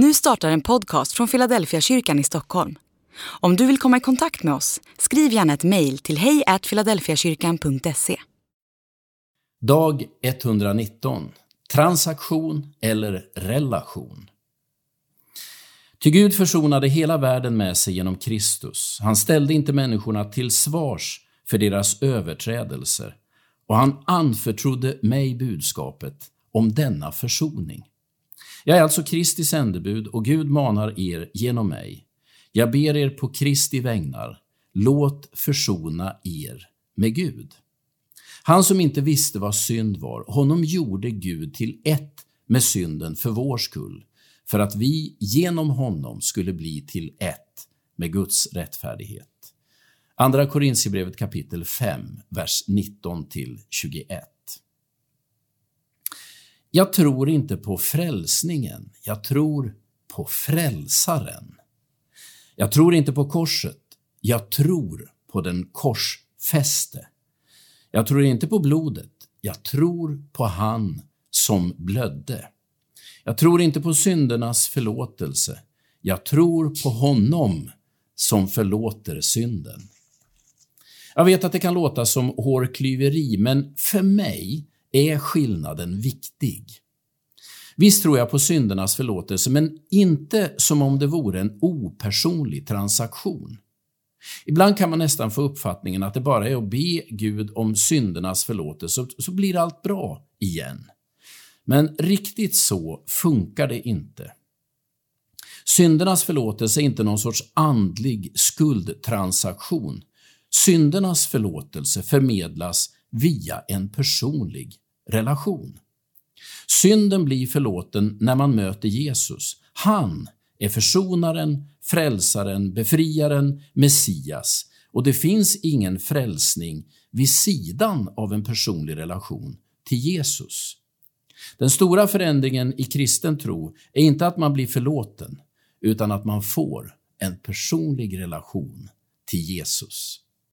Nu startar en podcast från Philadelphia kyrkan i Stockholm. Om du vill komma i kontakt med oss, skriv gärna ett mejl till hejfiladelfiakyrkan.se. Dag 119. Transaktion eller relation. Ty Gud försonade hela världen med sig genom Kristus. Han ställde inte människorna till svars för deras överträdelser och han anförtrodde mig budskapet om denna försoning. Jag är alltså Kristi sändebud och Gud manar er genom mig. Jag ber er på Kristi vägnar, låt försona er med Gud. Han som inte visste vad synd var, honom gjorde Gud till ett med synden för vår skull, för att vi genom honom skulle bli till ett med Guds rättfärdighet. Andra Korintierbrevet kapitel 5, vers 19 till 21. Jag tror inte på frälsningen, jag tror på frälsaren. Jag tror inte på korset, jag tror på den korsfäste. Jag tror inte på blodet, jag tror på han som blödde. Jag tror inte på syndernas förlåtelse, jag tror på honom som förlåter synden. Jag vet att det kan låta som hårklyveri, men för mig är skillnaden viktig. Visst tror jag på syndernas förlåtelse, men inte som om det vore en opersonlig transaktion. Ibland kan man nästan få uppfattningen att det bara är att be Gud om syndernas förlåtelse, så blir allt bra igen. Men riktigt så funkar det inte. Syndernas förlåtelse är inte någon sorts andlig skuldtransaktion. Syndernas förlåtelse förmedlas via en personlig relation. Synden blir förlåten när man möter Jesus. Han är försonaren, frälsaren, befriaren, Messias och det finns ingen frälsning vid sidan av en personlig relation till Jesus. Den stora förändringen i kristen tro är inte att man blir förlåten, utan att man får en personlig relation till Jesus.